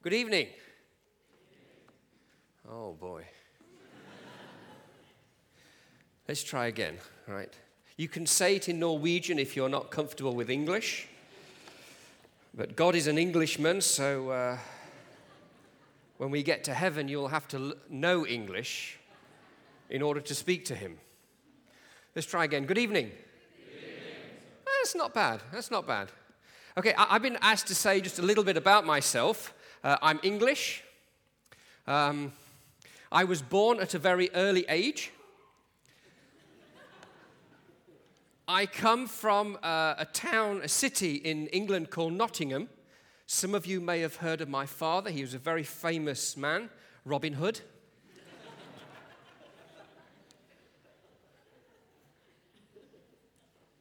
Good evening. Oh boy. Let's try again, right? You can say it in Norwegian if you're not comfortable with English. But God is an Englishman, so uh, when we get to heaven, you'll have to know English in order to speak to Him. Let's try again. Good evening. Good evening. That's not bad. That's not bad. Okay, I- have been asked to say just a little bit about myself. Uh, I'm English. Um, I was born at a very early age. I come from uh, a town, a city in England called Nottingham. Some of you may have heard of my father. He was a very famous man, Robin Hood.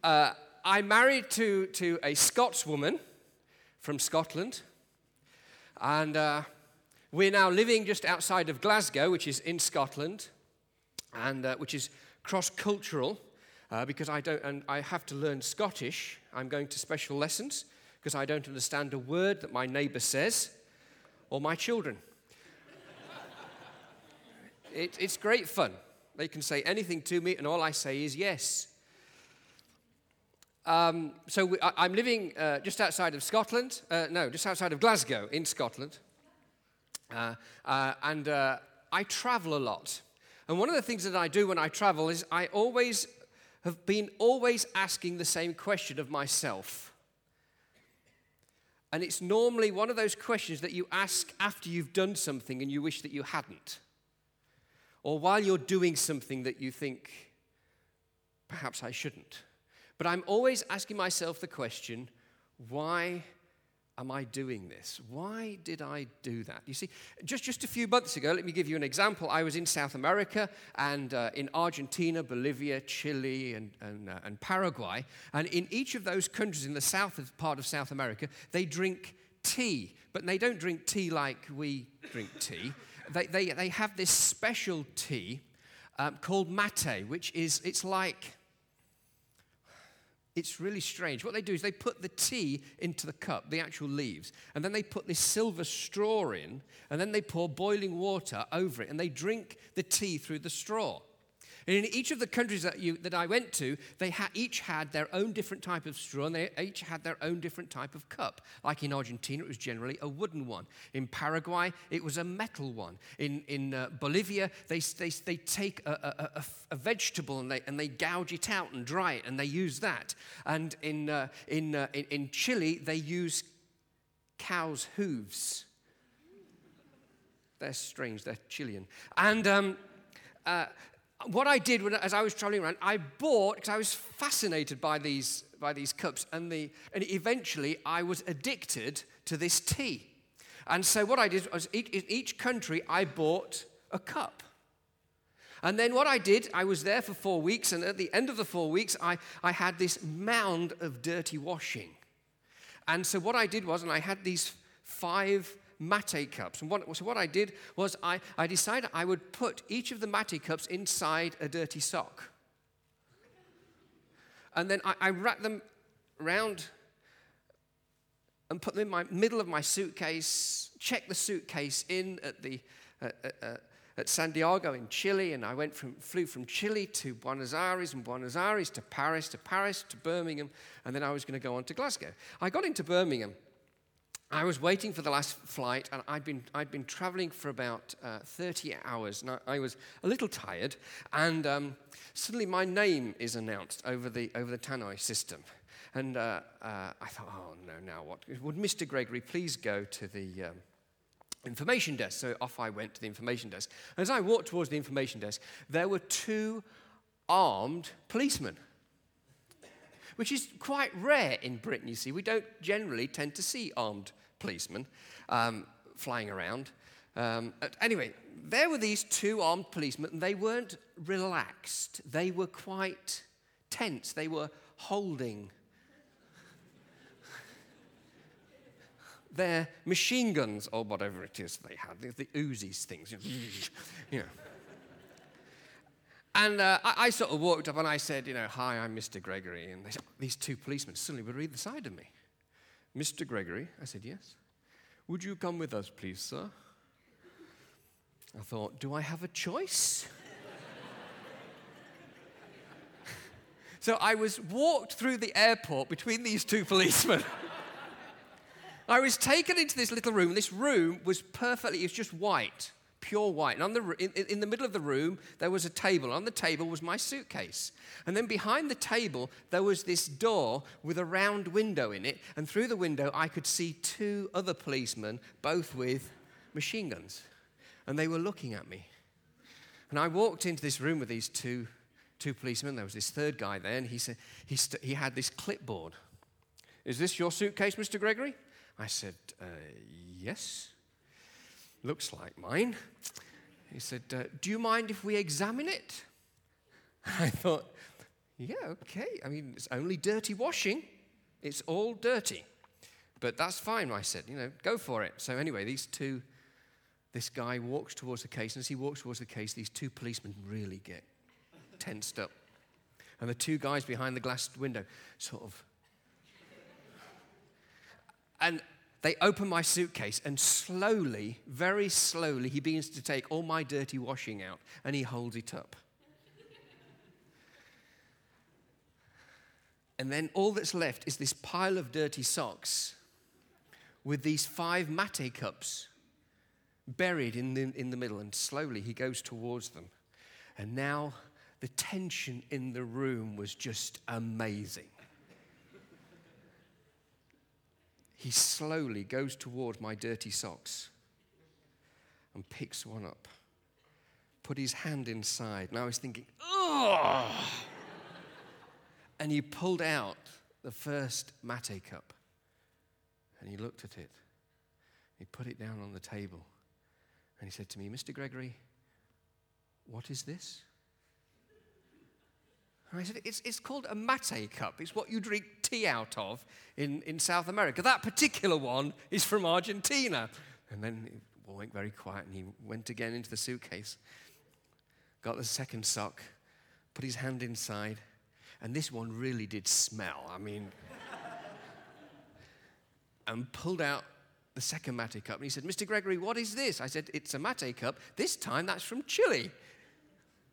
uh, I'm married to, to a Scotswoman from Scotland. And uh, we're now living just outside of Glasgow, which is in Scotland, and uh, which is cross cultural uh, because I, don't, and I have to learn Scottish. I'm going to special lessons because I don't understand a word that my neighbor says or my children. it, it's great fun. They can say anything to me, and all I say is yes. Um, so we, I, am living uh, just outside of Scotland. Uh, no, just outside of Glasgow in Scotland. Uh, uh and uh, I travel a lot. And one of the things that I do when I travel is I always have been always asking the same question of myself. And it's normally one of those questions that you ask after you've done something and you wish that you hadn't. Or while you're doing something that you think, perhaps I shouldn't. But I'm always asking myself the question, why am I doing this? Why did I do that? You see, just, just a few months ago, let me give you an example. I was in South America and uh, in Argentina, Bolivia, Chile, and, and, uh, and Paraguay. And in each of those countries in the south part of South America, they drink tea. But they don't drink tea like we drink tea. They, they, they have this special tea um, called mate, which is, it's like, it's really strange. What they do is they put the tea into the cup, the actual leaves, and then they put this silver straw in, and then they pour boiling water over it, and they drink the tea through the straw. And in each of the countries that, you, that I went to, they ha- each had their own different type of straw and they each had their own different type of cup. Like in Argentina, it was generally a wooden one. In Paraguay, it was a metal one. In, in uh, Bolivia, they, they, they take a, a, a, a, vegetable and they, and they gouge it out and dry it and they use that. And in, uh, in, uh, in, in Chile, they use cow's hooves. They're strange, they're Chilean. And um, uh, what I did when, as I was traveling around, I bought, because I was fascinated by these, by these cups, and, the, and eventually I was addicted to this tea. And so what I did was, each, in each country, I bought a cup. And then what I did, I was there for four weeks, and at the end of the four weeks, I, I had this mound of dirty washing. And so what I did was, and I had these five mate cups. And what, so what I did was I, I decided I would put each of the mate cups inside a dirty sock. And then I, I wrapped them around and put them in my middle of my suitcase, checked the suitcase in at the uh, uh, at Santiago in Chile, and I went from, flew from Chile to Buenos Aires, and Buenos Aires to Paris, to Paris to Birmingham, and then I was going to go on to Glasgow. I got into Birmingham, I was waiting for the last flight, and I'd been, I'd been traveling for about uh, 30 hours, and I, I, was a little tired. And um, suddenly, my name is announced over the, over the tannoy system. And uh, uh, I thought, oh no, now what? Would Mr. Gregory please go to the um, information desk? So off I went to the information desk. As I walked towards the information desk, there were two armed policemen which is quite rare in Britain, you see. We don't generally tend to see armed policemen um, flying around. Um, anyway, there were these two armed policemen, and they weren't relaxed. They were quite tense. They were holding their machine guns or whatever it is they had, the, Uzis things, you know. And uh, I, I, sort of walked up and I said, you know, hi, I'm Mr. Gregory. And said, these two policemen suddenly read the side of me. Mr. Gregory? I said, yes. Would you come with us, please, sir? I thought, Do I have a choice? so I was walked through the airport between these two policemen. I was taken into this little room. This room was perfectly, it was just white pure white. And the, in, in, the middle of the room, there was a table. On the table was my suitcase. And then behind the table, there was this door with a round window in it. And through the window, I could see two other policemen, both with machine guns. And they were looking at me. And I walked into this room with these two, two policemen. There was this third guy there, and he, said, he, st- he had this clipboard. Is this your suitcase, Mr. Gregory? I said, uh, Yes. Looks like mine. He said, uh, Do you mind if we examine it? I thought, Yeah, okay. I mean, it's only dirty washing, it's all dirty. But that's fine, I said, you know, go for it. So, anyway, these two, this guy walks towards the case, and as he walks towards the case, these two policemen really get tensed up. And the two guys behind the glass window sort of. And they open my suitcase, and slowly, very slowly, he begins to take all my dirty washing out and he holds it up. and then all that's left is this pile of dirty socks with these five mate cups buried in the, in the middle. And slowly he goes towards them. And now the tension in the room was just amazing. He slowly goes toward my dirty socks and picks one up, put his hand inside, I was thinking, oh! and he pulled out the first mate cup and he looked at it. He put it down on the table and he said to me, Mr. Gregory, what is this? And I said, it's, it's called a mate cup. It's what you drink tea out of in, in South America. That particular one is from Argentina. And then he went very quiet and he went again into the suitcase, got the second sock, put his hand inside, and this one really did smell. I mean, and pulled out the second mate cup. And he said, Mr. Gregory, what is this? I said, It's a mate cup. This time that's from Chile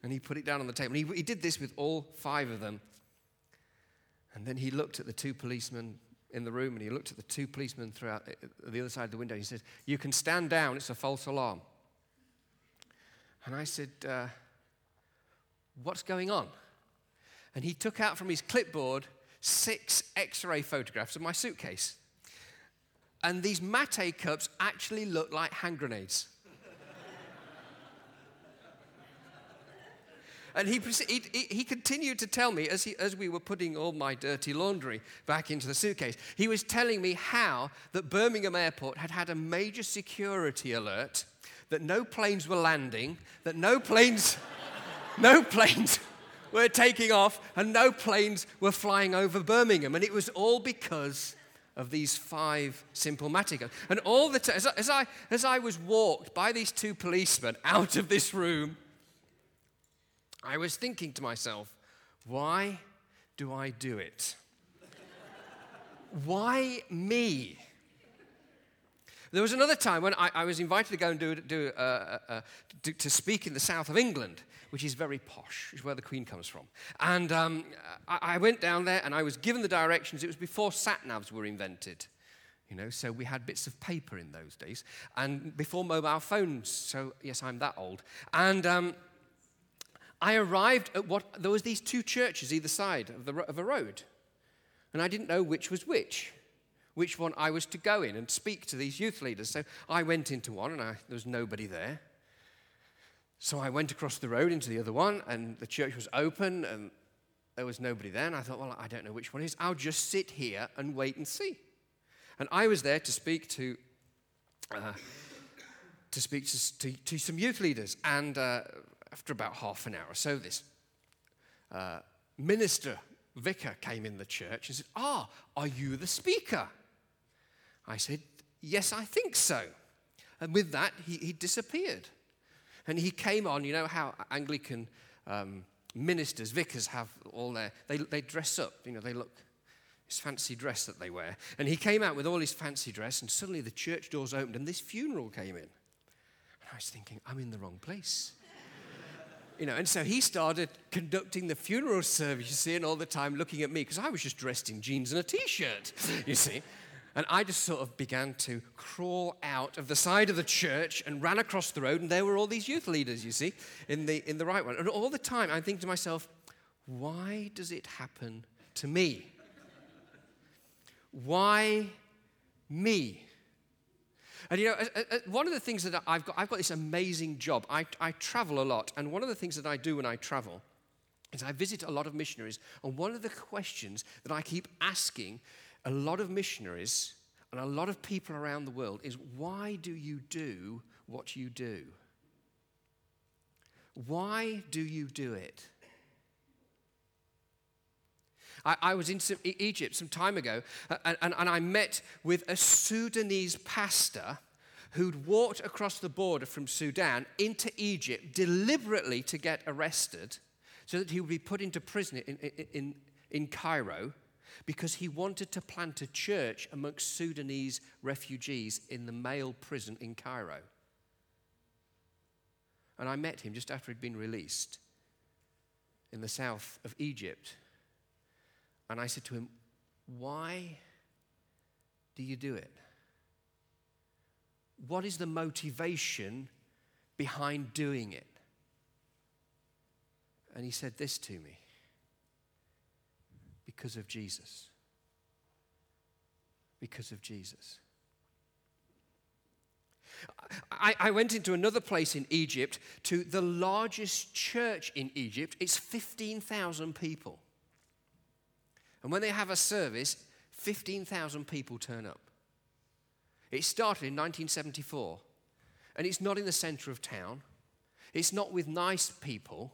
and he put it down on the table. And he, he did this with all five of them. And then he looked at the two policemen in the room and he looked at the two policemen throughout uh, the other side of the window. He said, You can stand down, it's a false alarm. And I said, uh, What's going on? And he took out from his clipboard six x ray photographs of my suitcase. And these mate cups actually look like hand grenades. And he, he, he continued to tell me, as, he, as we were putting all my dirty laundry back into the suitcase, he was telling me how that Birmingham Airport had had a major security alert, that no planes were landing, that no planes, no planes were taking off, and no planes were flying over Birmingham. And it was all because of these five simple mate cups. And all the time, as, as, I, as I was walked by these two policemen out of this room, I was thinking to myself, why do I do it? why me? There was another time when I, I was invited to go and do, do, uh, uh, uh to, to, speak in the south of England, which is very posh, which is where the Queen comes from. And um, I, I, went down there and I was given the directions. It was before sat navs were invented, you know, so we had bits of paper in those days, and before mobile phones. So yes, I'm that old. And um, I arrived at what, there was these two churches either side of, the, of a road. And I didn't know which was which, which one I was to go in and speak to these youth leaders. So I went into one and I, there was nobody there. So I went across the road into the other one and the church was open and there was nobody there. And I thought, well, I don't know which one is. I'll just sit here and wait and see. And I was there to speak to, uh, to speak to, to, to, some youth leaders. And uh, after about half an hour or so, this uh, minister, vicar, came in the church and said, Ah, are you the speaker? I said, Yes, I think so. And with that, he, he disappeared. And he came on, you know how Anglican um, ministers, vicars have all their, they, they dress up, you know, they look this fancy dress that they wear. And he came out with all his fancy dress, and suddenly the church doors opened, and this funeral came in. And I was thinking, I'm in the wrong place. You know, and so he started conducting the funeral service, you see, and all the time looking at me, because I was just dressed in jeans and a t shirt, you see. And I just sort of began to crawl out of the side of the church and ran across the road, and there were all these youth leaders, you see, in the, in the right one. And all the time I'm thinking to myself, why does it happen to me? Why me? And you know, one of the things that I've got, I've got this amazing job. I, I travel a lot, and one of the things that I do when I travel is I visit a lot of missionaries. And one of the questions that I keep asking a lot of missionaries and a lot of people around the world is why do you do what you do? Why do you do it? I, I was in some, Egypt some time ago uh, and, and, and I met with a Sudanese pastor who'd walked across the border from Sudan into Egypt deliberately to get arrested so that he would be put into prison in, in, in, in Cairo because he wanted to plant a church amongst Sudanese refugees in the male prison in Cairo. And I met him just after he'd been released in the south of Egypt. And I said to him, Why do you do it? What is the motivation behind doing it? And he said this to me because of Jesus. Because of Jesus. I, I, went into another place in Egypt to the largest church in Egypt. It's 15,000 people. And when they have a service, 15,000 people turn up. It started in 1974, and it's not in the center of town. It's not with nice people.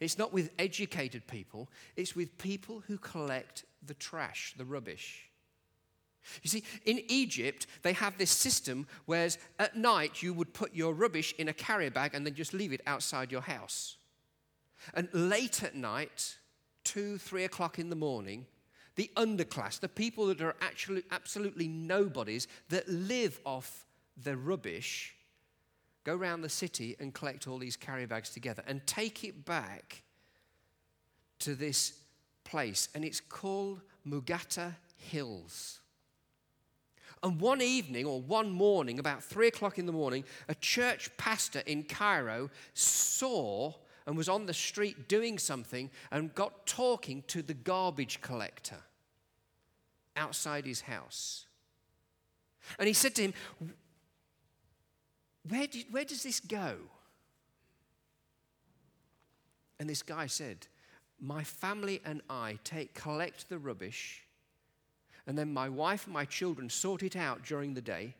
It's not with educated people, it's with people who collect the trash, the rubbish. You see, in Egypt, they have this system whereas at night you would put your rubbish in a carrier bag and then just leave it outside your house. And late at night, two, three o'clock in the morning, the underclass, the people that are actually absolutely nobodies that live off the rubbish, go around the city and collect all these carry bags together and take it back to this place. And it's called Mokattam Hills. And one evening or one morning, about three o'clock in the morning, a church pastor in Cairo saw and was on the street doing something and got talking to the garbage collector outside his house. And he said to him, where, do, where does this go? And this guy said, My family and I take collect the rubbish, and then my wife and my children sort it out during the day.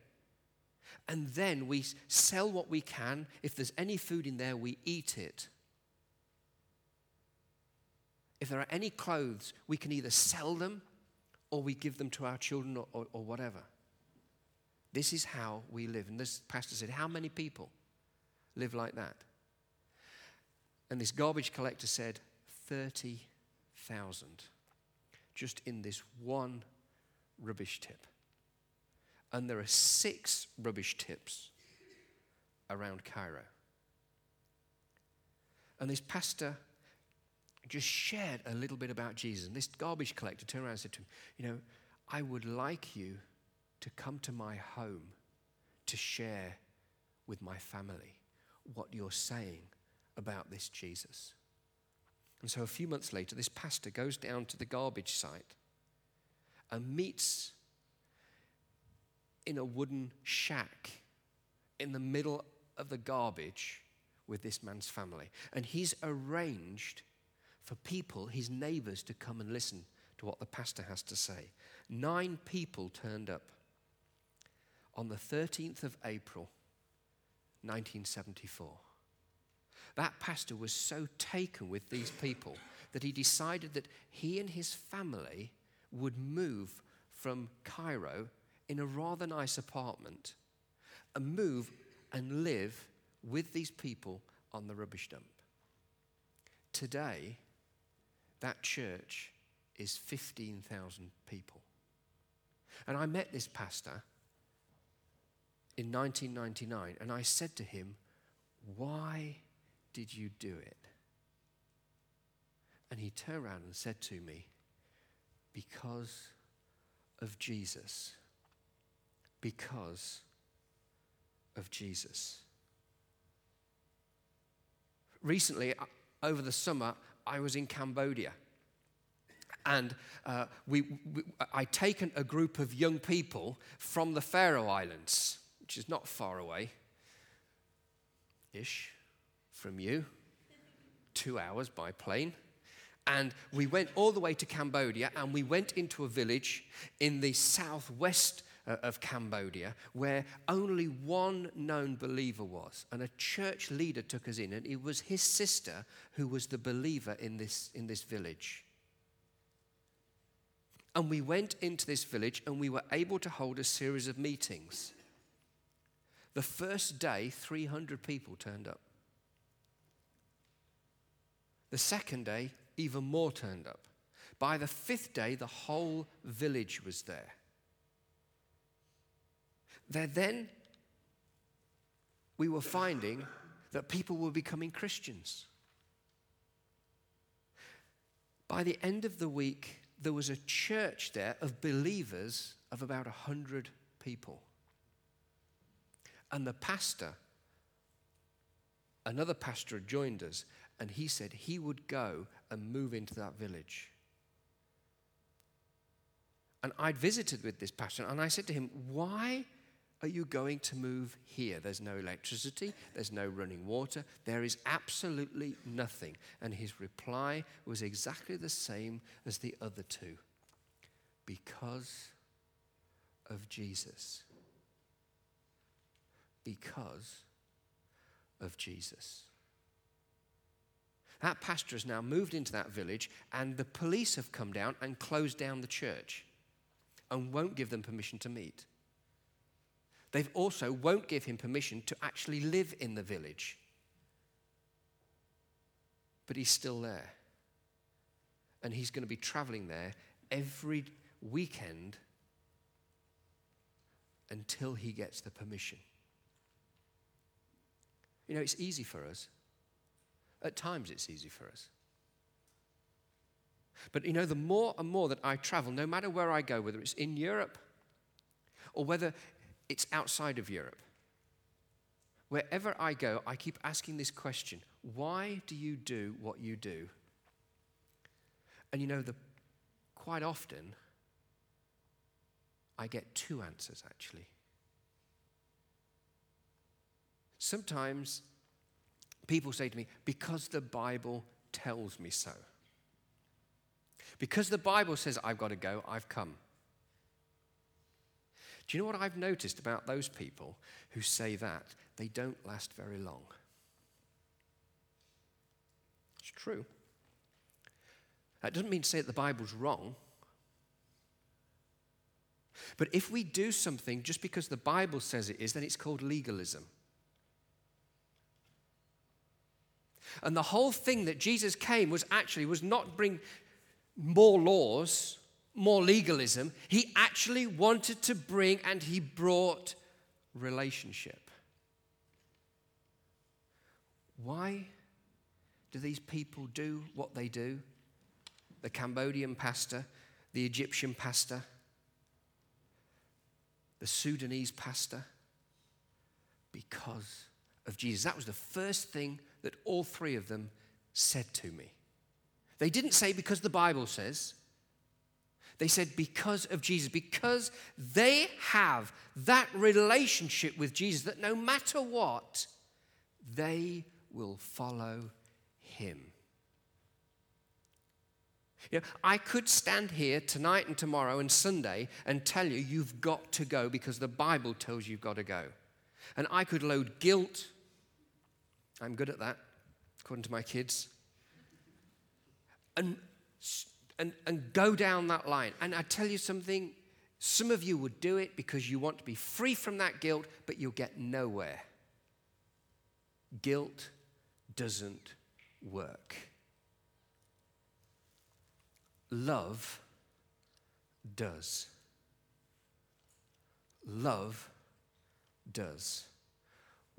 And then we sell what we can. If there's any food in there, we eat it. If there are any clothes, we can either sell them or we give them to our children or, or, or whatever. This is how we live. And this pastor said, How many people live like that? And this garbage collector said, 30,000 just in this one rubbish tip. And there are six rubbish tips around Cairo. And this pastor just shared a little bit about Jesus. And this garbage collector turned around and said to him, You know, I would like you to come to my home to share with my family what you're saying about this Jesus. And so a few months later, this pastor goes down to the garbage site and meets in a wooden shack in the middle of the garbage with this man's family. And he's arranged for people, his neighbors, to come and listen to what the pastor has to say. Nine people turned up on the 13th of April, 1974. That pastor was so taken with these people that he decided that he and his family would move from Cairo in a rather nice apartment and move and live with these people on the rubbish dump. Today, that church is 15,000 people. And I met this pastor in 1999, and I said to him, Why did you do it? And he turned around and said to me, Because of Jesus. Because of Jesus. Recently, uh, over the summer, I was in Cambodia. And uh, we, we, I'd taken a group of young people from the Faroe Islands, which is not far away ish from you, two hours by plane. And we went all the way to Cambodia and we went into a village in the southwest Uh, of Cambodia where only one known believer was. And a church leader took us in, and it was his sister who was the believer in this, in this village. And we went into this village and we were able to hold a series of meetings. The first day, 300 people turned up. The second day, even more turned up. By the fifth day, the whole village was there. There then, we were finding that people were becoming Christians. By the end of the week, there was a church there of believers of about 100 people. And the pastor, another pastor had joined us, and he said he would go and move into that village. And I'd visited with this pastor, and I said to him, Why are you going to move here? There's no electricity, there's no running water, there is absolutely nothing. And his reply was exactly the same as the other two because of Jesus. Because of Jesus. That pastor has now moved into that village, and the police have come down and closed down the church and won't give them permission to meet. They also won't give him permission to actually live in the village. But he's still there. And he's going to be traveling there every weekend until he gets the permission. You know, it's easy for us. At times, it's easy for us. But you know, the more and more that I travel, no matter where I go, whether it's in Europe or whether it's outside of Europe, wherever I go, I keep asking this question why do you do what you do? And you know, the, quite often, I get two answers actually. Sometimes people say to me, because the Bible tells me so. Because the Bible says I've got to go, I've come. Do you know what I've noticed about those people who say that? They don't last very long. It's true. That doesn't mean to say that the Bible's wrong. But if we do something just because the Bible says it is, then it's called legalism. And the whole thing that Jesus came was actually was not bring more laws, more legalism. He actually wanted to bring and he brought relationship. Why do these people do what they do? The Cambodian pastor, the Egyptian pastor, the Sudanese pastor? Because of Jesus. That was the first thing that all three of them said to me. They didn't say because the Bible says. They said because of Jesus, because they have that relationship with Jesus that no matter what, they will follow him. You know, I could stand here tonight and tomorrow and Sunday and tell you you've got to go because the Bible tells you you've got to go. And I could load guilt. I'm good at that, according to my kids. And and, and go down that line. And I tell you something, some of you would do it because you want to be free from that guilt, but you'll get nowhere. Guilt doesn't work. love does. Love does.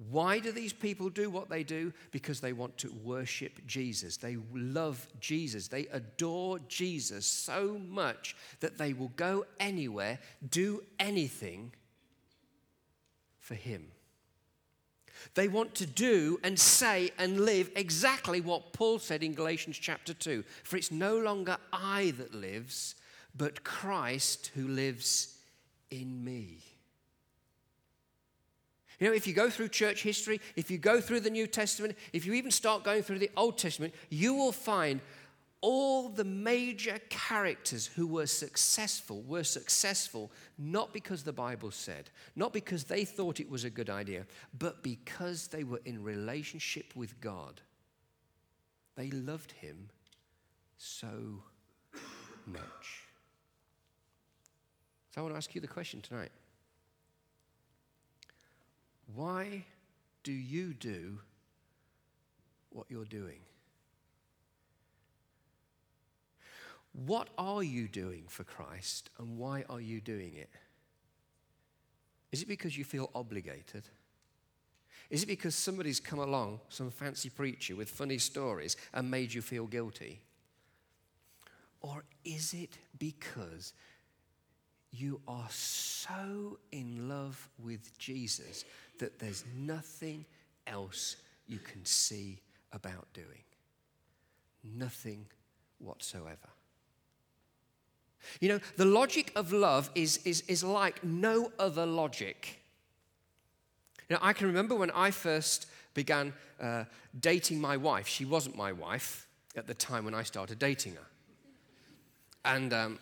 Why do these people do what they do? Because they want to worship Jesus. They love Jesus. They adore Jesus so much that they will go anywhere, do anything for Him. They want to do and say and live exactly what Paul said in Galatians chapter 2 For it's no longer I that lives, but Christ who lives in me. You know, if you go through church history, if you go through the New Testament, if you even start going through the Old Testament, you will find all the major characters who were successful were successful not because the Bible said, not because they thought it was a good idea, but because they were in relationship with God. They loved Him so much. So I want to ask you the question tonight why do you do what you're doing? What are you doing for Christ and why are you doing it? Is it because you feel obligated? Is it because somebody's come along, some fancy preacher with funny stories, and made you feel guilty? Or is it because you are so in love with Jesus that there's nothing else you can see about doing. Nothing whatsoever. You know, the logic of love is, is, is like no other logic. You know, I can remember when I first began uh, dating my wife. She wasn't my wife at the time when I started dating her. And um,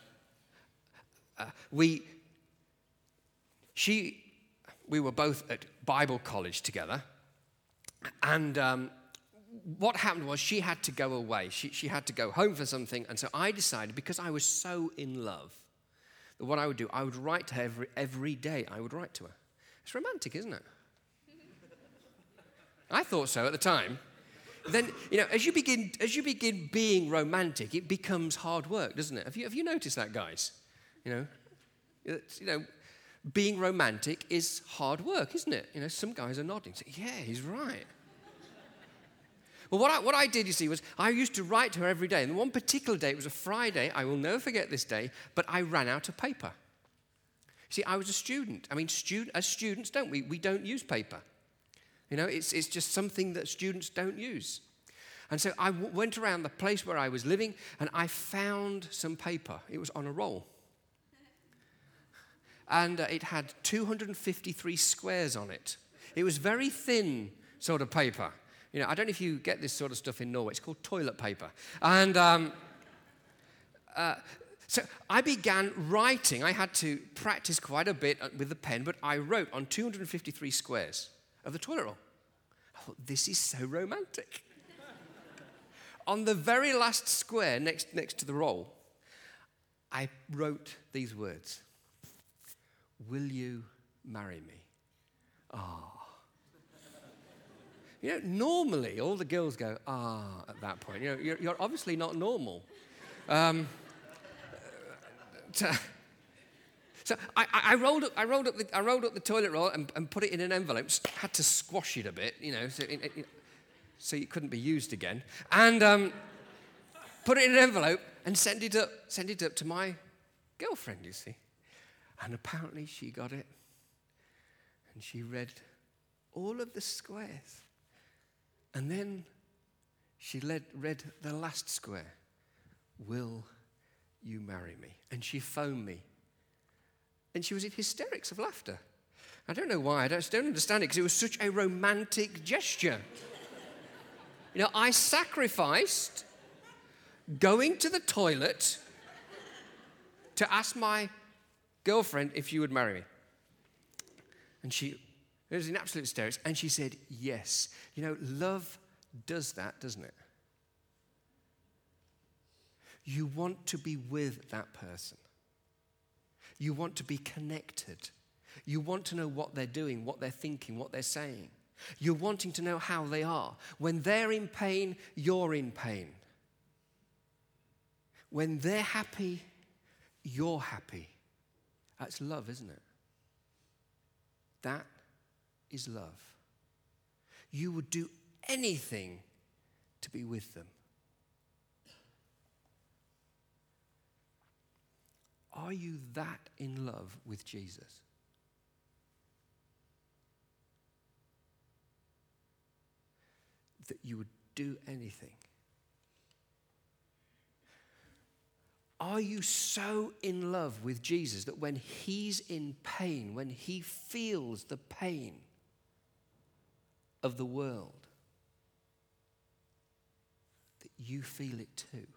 uh, we, she, we were both at Bible college together. And um, what happened was she had to go away. She, she had to go home for something. And so I decided, because I was so in love, that what I would do, I would write to her every, every day. I would write to her. It's romantic, isn't it? I thought so at the time. Then, you know, as you begin, as you begin being romantic, it becomes hard work, doesn't it? Have you, have you noticed that, guys? You know, you know, being romantic is hard work, isn't it? You know, some guys are nodding. Say, yeah, he's right. well, what I, what I did, you see, was I used to write to her every day. And one particular day, it was a Friday, I will never forget this day, but I ran out of paper. See, I was a student. I mean, student, as students, don't we? We don't use paper. You know, it's, it's just something that students don't use. And so I w- went around the place where I was living and I found some paper. It was on a roll and uh, it had 253 squares on it. It was very thin sort of paper. You know, I don't know if you get this sort of stuff in Norway. It's called toilet paper. And um, uh, so I began writing. I had to practice quite a bit uh, with the pen, but I wrote on 253 squares of the toilet roll. I thought, this is so romantic. on the very last square next, next to the roll, I wrote these words Will you marry me? Ah. Oh. You know, normally all the girls go, ah, at that point. You know, you're, you're obviously not normal. Um, so, so I, I, rolled up, I rolled up the, I rolled up the toilet roll and, and put it in an envelope. Had to squash it a bit, you know, so it, it, so it couldn't be used again. And um, put it in an envelope and send it up, send it up to my girlfriend. You see. And apparently she got it. And she read all of the squares. And then she led, read the last square Will you marry me? And she phoned me. And she was in hysterics of laughter. I don't know why. I don't, don't understand it because it was such a romantic gesture. you know, I sacrificed going to the toilet to ask my girlfriend if you would marry me. And she it was in absolute hysterics. And she said, Yes. You know, love does that, doesn't it? You want to be with that person, you want to be connected. You want to know what they're doing, what they're thinking, what they're saying. You're wanting to know how they are. When they're in pain, you're in pain. when they're happy, you're happy. That's love, isn't it? That is love. You would do anything to be with them. Are you that in love with Jesus? That you would do anything? Are you so in love with Jesus that when he's in pain, when he feels the pain of the world, that you feel it too?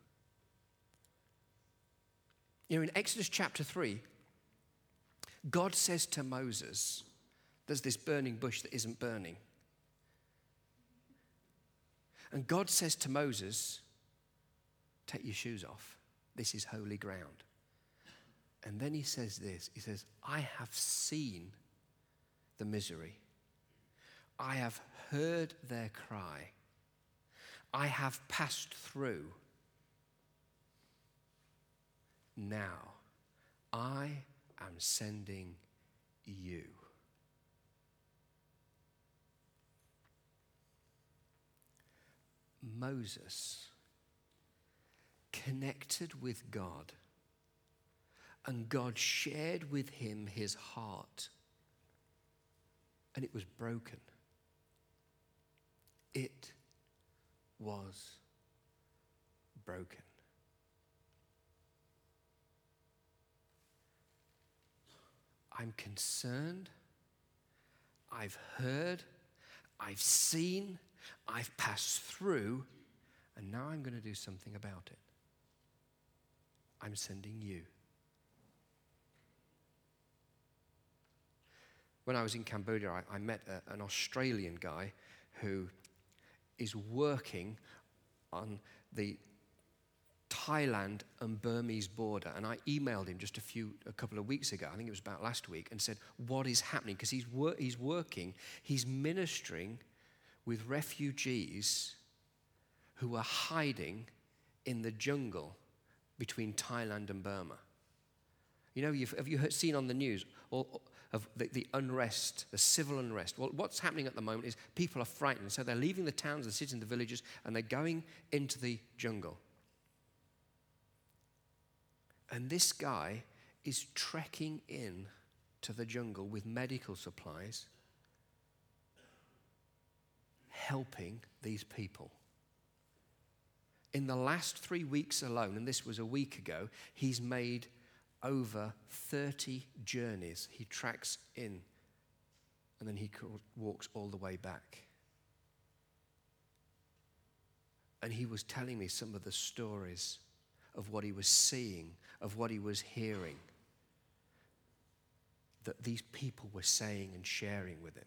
You know, in Exodus chapter 3, God says to Moses, There's this burning bush that isn't burning. And God says to Moses, Take your shoes off. This is holy ground. And then he says this He says, I have seen the misery, I have heard their cry, I have passed through. Now I am sending you. Moses connected with God, and God shared with him his heart, and it was broken. It was broken. I'm concerned. I've heard. I've seen. I've passed through. And now I'm going to do something about it. I'm sending you. When I was in Cambodia, I, I met a, an Australian guy who is working on the Thailand and Burmese border. And I emailed him just a few, a couple of weeks ago, I think it was about last week, and said, What is happening? Because he's, wor- he's working, he's ministering with refugees who are hiding in the jungle between Thailand and Burma. You know, have you seen on the news all, of the, the, unrest, the civil unrest? Well, what's happening at the moment is people are frightened. So they're leaving the towns, the cities, and the villages, and they're going into the jungle. And this guy is trekking in to the jungle with medical supplies, helping these people. In the last three weeks alone, and this was a week ago, he's made over 30 journeys. He tracks in and then he walks all the way back. And he was telling me some of the stories of what he was seeing, of what he was hearing, that these people were saying and sharing with him.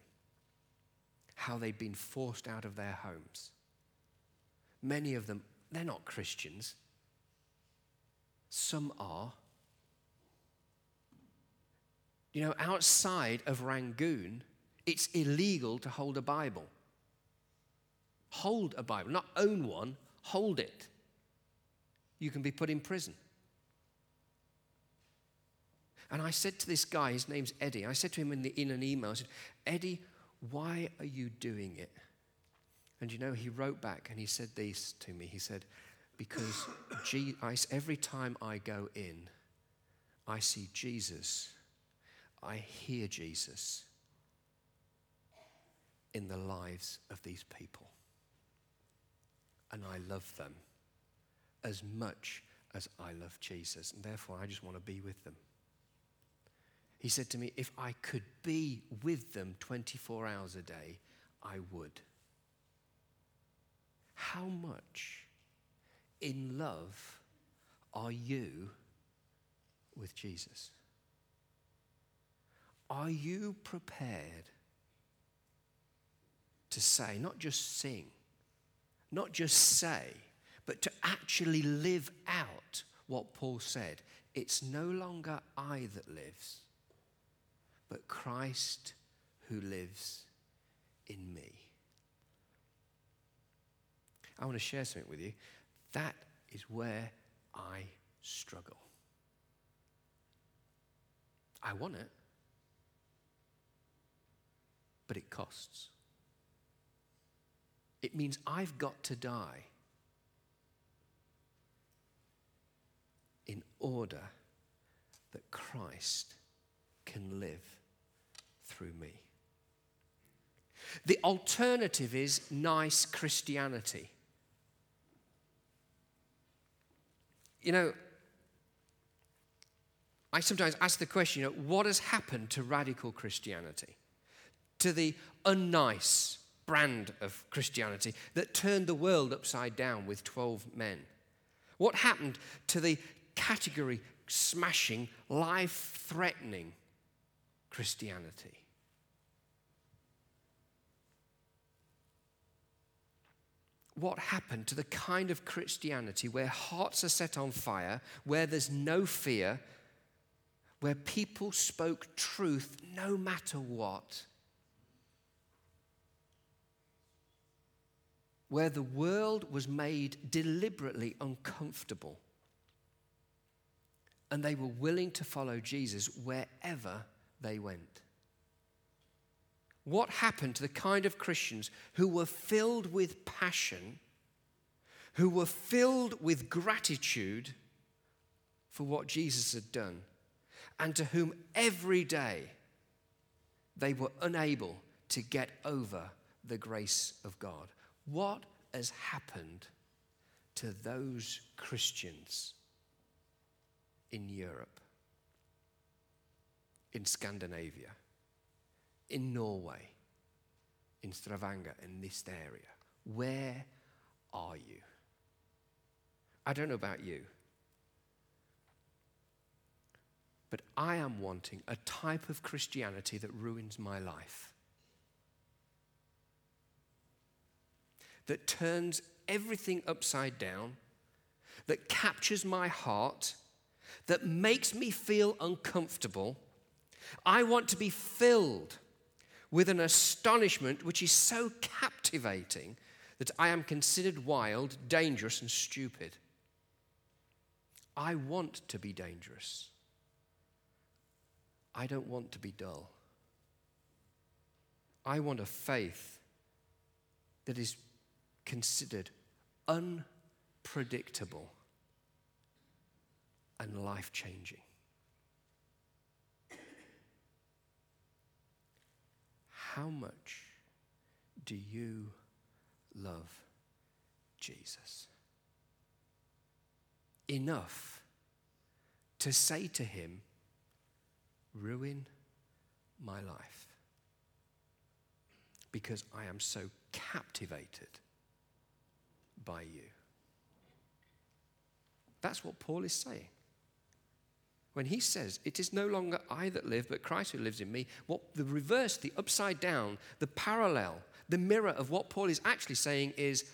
How they'd been forced out of their homes. Many of them, they're not Christians. Some are. You know, outside of Rangoon, it's illegal to hold a Bible. Hold a Bible, not own one, hold it you can be put in prison. And I said to this guy, his name's Eddie, I said to him in, the, in an email, I said, Eddie, why are you doing it? And you know, he wrote back and he said this to me. He said, Because every time I go in, I see Jesus, I hear Jesus in the lives of these people. And I love them as much as I love Jesus, and therefore I just want to be with them. He said to me, If I could be with them 24 hours a day, I would. How much in love are you with Jesus? Are you prepared to say, not just sing, not just say, but to actually live out what Paul said. It's no longer I that lives, but Christ who lives in me. I want to share something with you. That is where I struggle. I want it, but it costs. It means I've got to die in order that Christ can live through me. The alternative is nice Christianity. You know, I sometimes ask the question, you know, what has happened to radical Christianity? To the unnice brand of Christianity that turned the world upside down with 12 men? What happened to the category smashing, life threatening Christianity? What happened to the kind of Christianity where hearts are set on fire, where there's no fear, where people spoke truth no matter what, where the world was made deliberately uncomfortable, and they were willing to follow Jesus wherever they went. What happened to the kind of Christians who were filled with passion, who were filled with gratitude for what Jesus had done, and to whom every day they were unable to get over the grace of God? What has happened to those Christians in Europe, in Scandinavia? In Norway, in Stavanger, in this area. Where are you? I don't know about you, but I am wanting a type of Christianity that ruins my life, that turns everything upside down, that captures my heart, that makes me feel uncomfortable. I want to be filled with an astonishment which is so captivating that I am considered wild, dangerous, and stupid. I want to be dangerous. I don't want to be dull. I want a faith that is considered unpredictable and life changing. How much do you love Jesus? Enough to say to him, Ruin my life because I am so captivated by you. That's what Paul is saying. When he says, It is no longer I that live, but Christ who lives in me, what the reverse, the upside down, the parallel, the mirror of what Paul is actually saying is,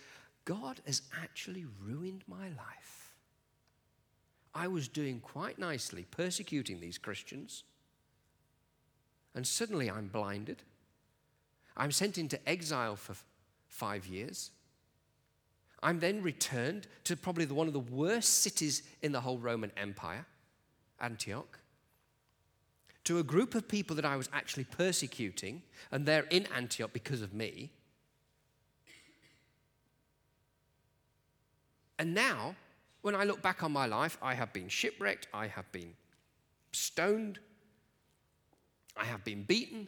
God has actually ruined my life. I was doing quite nicely persecuting these Christians, and suddenly I'm blinded. I'm sent into exile for five years. I'm then returned to probably one of the worst cities in the whole Roman Empire. Antioch, to a group of people that I was actually persecuting, and they're in Antioch because of me. And now, when I look back on my life, I have been shipwrecked, I have been stoned, I have been beaten,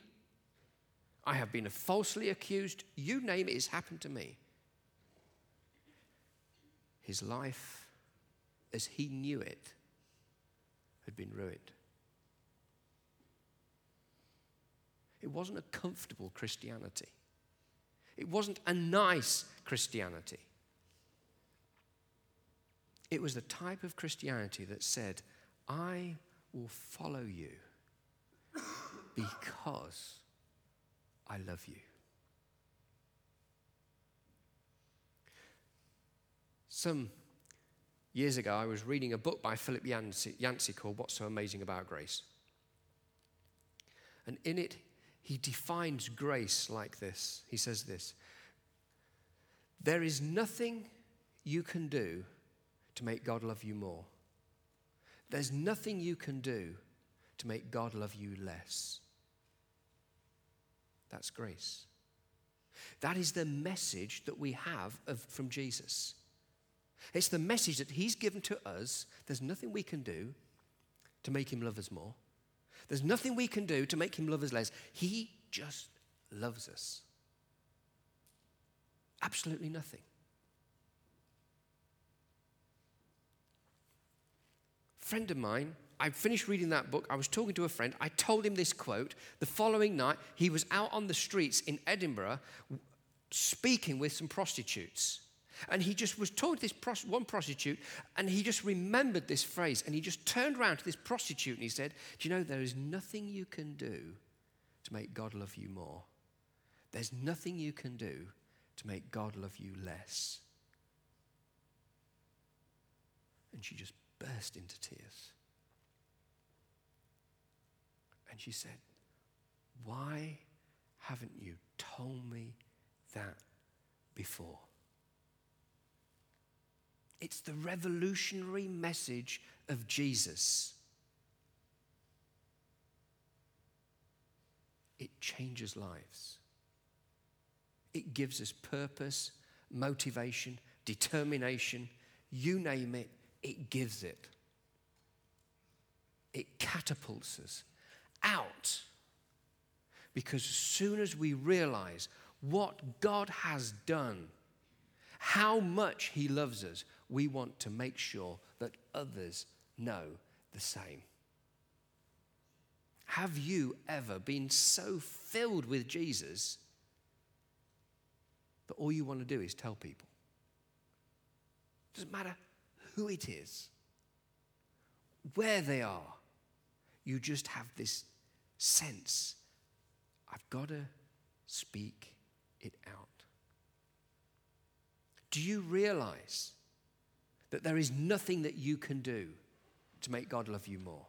I have been falsely accused. You name it, it's happened to me. His life, as he knew it, had been ruined. It wasn't a comfortable Christianity. It wasn't a nice Christianity. It was the type of Christianity that said, I will follow you because I love you. Some Years ago, I was reading a book by Philip Yancey, Yancey called What's So Amazing About Grace. And in it, he defines grace like this. He says this There is nothing you can do to make God love you more. There's nothing you can do to make God love you less. That's grace. That is the message that we have of, from Jesus. It's the message that He's given to us. There's nothing we can do to make Him love us more. There's nothing we can do to make Him love us less. He just loves us. Absolutely nothing. friend of mine, I finished reading that book. I was talking to a friend. I told him this quote. The following night, he was out on the streets in Edinburgh speaking with some prostitutes. And he just was talking to this one prostitute, and he just remembered this phrase. And he just turned around to this prostitute and he said, Do you know, there is nothing you can do to make God love you more. There's nothing you can do to make God love you less. And she just burst into tears. And she said, Why haven't you told me that before? It's the revolutionary message of Jesus. It changes lives. It gives us purpose, motivation, determination, you name it, it gives it. It catapults us out. Because as soon as we realize what God has done, how much He loves us, we want to make sure that others know the same. Have you ever been so filled with Jesus that all you want to do is tell people? Doesn't matter who it is, where they are. You just have this sense I've got to speak it out. Do you realize that there is nothing that you can do to make God love you more?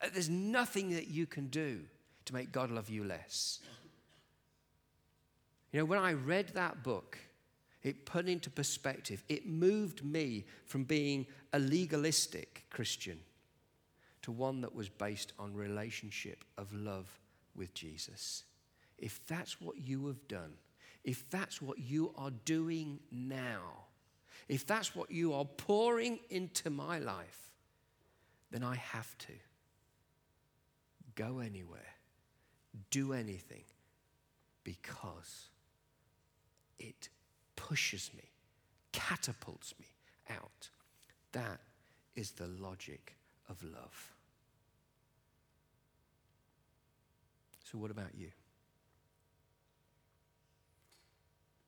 Uh, there's nothing that you can do to make God love you less. You know, when I read that book, it put into perspective. It moved me from being a legalistic Christian to one that was based on relationship of love with Jesus. If that's what you have done, if that's what you are doing now, if that's what you are pouring into my life, then I have to go anywhere, do anything, because it pushes me, catapults me out. That is the logic of love. So, what about you?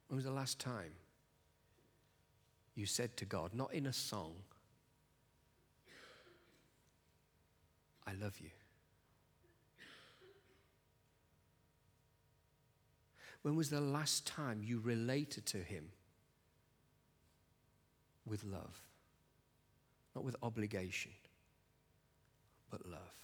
When was the last time you said to God, not in a song, I love you? When was the last time you related to him with love? Not with obligation, but love.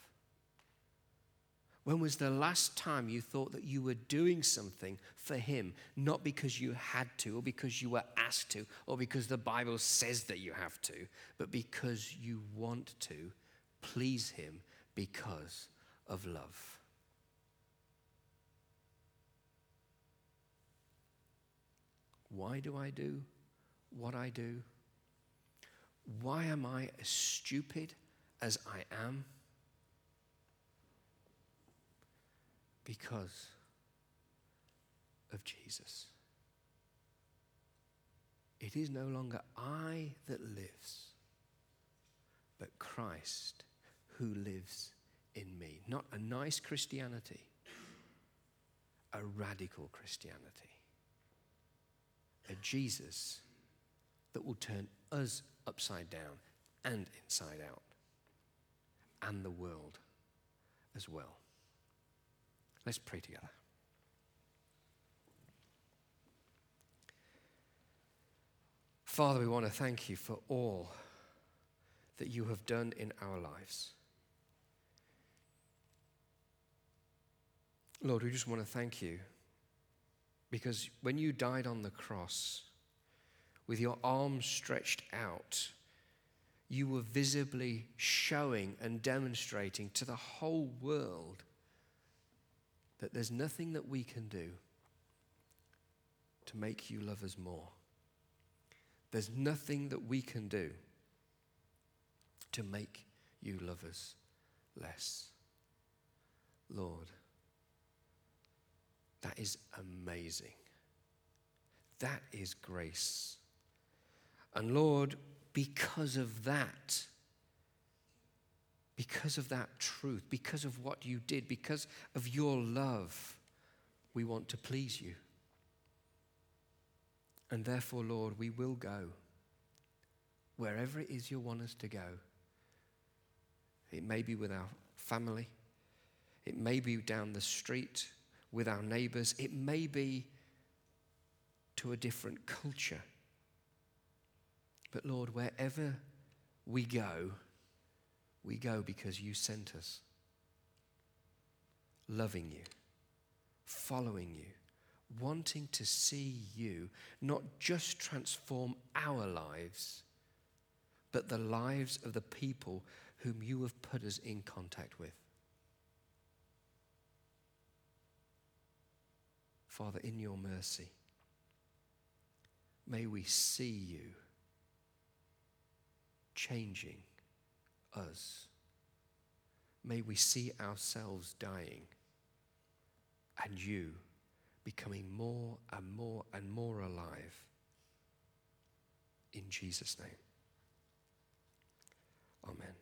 When was the last time you thought that you were doing something for Him, not because you had to, or because you were asked to, or because the Bible says that you have to, but because you want to please Him because of love? Why do I do what I do? Why am I as stupid as I am? Because of Jesus. It is no longer I that lives, but Christ who lives in me. Not a nice Christianity, a radical Christianity a Jesus that will turn us upside down and inside out, and the world as well. Let's pray together. Father, we want to thank you for all that you have done in our lives. Lord, we just want to thank you because when you died on the cross, with your arms stretched out, you were visibly showing and demonstrating to the whole world that there's nothing that we can do to make you love us more. There's nothing that we can do to make you love us less. Lord, that is amazing. That is grace. And Lord, because of that, because of that truth, because of what you did, because of your love, we want to please you. And therefore, Lord, we will go wherever it is you want us to go. It may be with our family, it may be down the street with our neighbors, it may be to a different culture. But Lord, wherever we go, we go because you sent us, loving you, following you, wanting to see you not just transform our lives, but the lives of the people whom you have put us in contact with. Father, in your mercy, may we see you changing us. May we see ourselves dying and you becoming more and more and more alive. In Jesus' name. Amen.